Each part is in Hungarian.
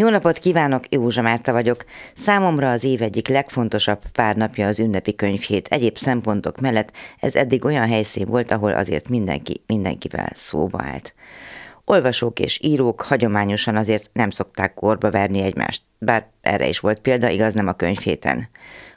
Jó napot kívánok, Józsa Márta vagyok. Számomra az év egyik legfontosabb pár napja az ünnepi könyvhét. Egyéb szempontok mellett ez eddig olyan helyszín volt, ahol azért mindenki mindenkivel szóba állt. Olvasók és írók hagyományosan azért nem szokták korba verni egymást, bár erre is volt példa, igaz nem a könyvhéten.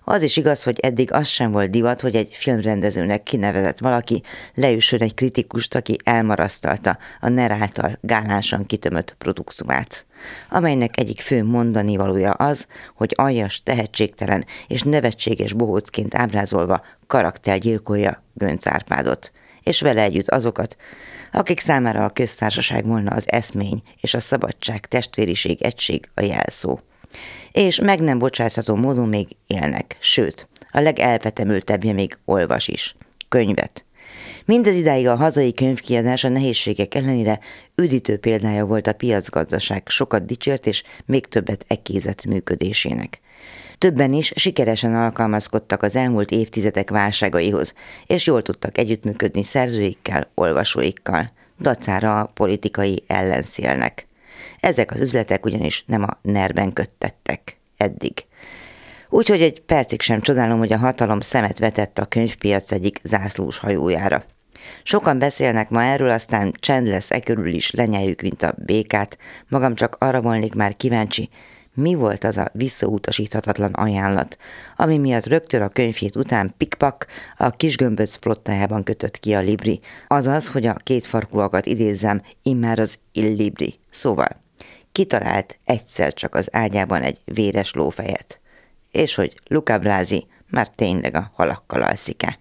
Az is igaz, hogy eddig az sem volt divat, hogy egy filmrendezőnek kinevezett valaki leüssön egy kritikust, aki elmarasztalta a NER által gálánsan kitömött produktumát, amelynek egyik fő mondani valója az, hogy aljas, tehetségtelen és nevetséges bohócként ábrázolva karaktergyilkolja Gönc Árpádot, és vele együtt azokat, akik számára a köztársaság volna az eszmény és a szabadság, testvériség, egység a jelszó és meg nem bocsátható módon még élnek, sőt, a legelvetemültebbje még olvas is, könyvet. Mindez idáig a hazai könyvkiadás a nehézségek ellenére üdítő példája volt a piacgazdaság sokat dicsért és még többet ekézett működésének. Többen is sikeresen alkalmazkodtak az elmúlt évtizedek válságaihoz, és jól tudtak együttműködni szerzőikkel, olvasóikkal, dacára a politikai ellenszélnek. Ezek az üzletek ugyanis nem a nerben köttettek eddig. Úgyhogy egy percig sem csodálom, hogy a hatalom szemet vetett a könyvpiac egyik zászlós hajójára. Sokan beszélnek ma erről, aztán csend lesz e körül is, lenyeljük, mint a békát. Magam csak arra volnék már kíváncsi, mi volt az a visszautasíthatatlan ajánlat, ami miatt rögtön a könyvhét után pikpak a kisgömböc flottájában kötött ki a Libri, azaz, hogy a két farkúakat idézzem, immár az illibri, szóval kitalált egyszer csak az ágyában egy véres lófejet, és hogy Luca Brázi már tényleg a halakkal alszik-e.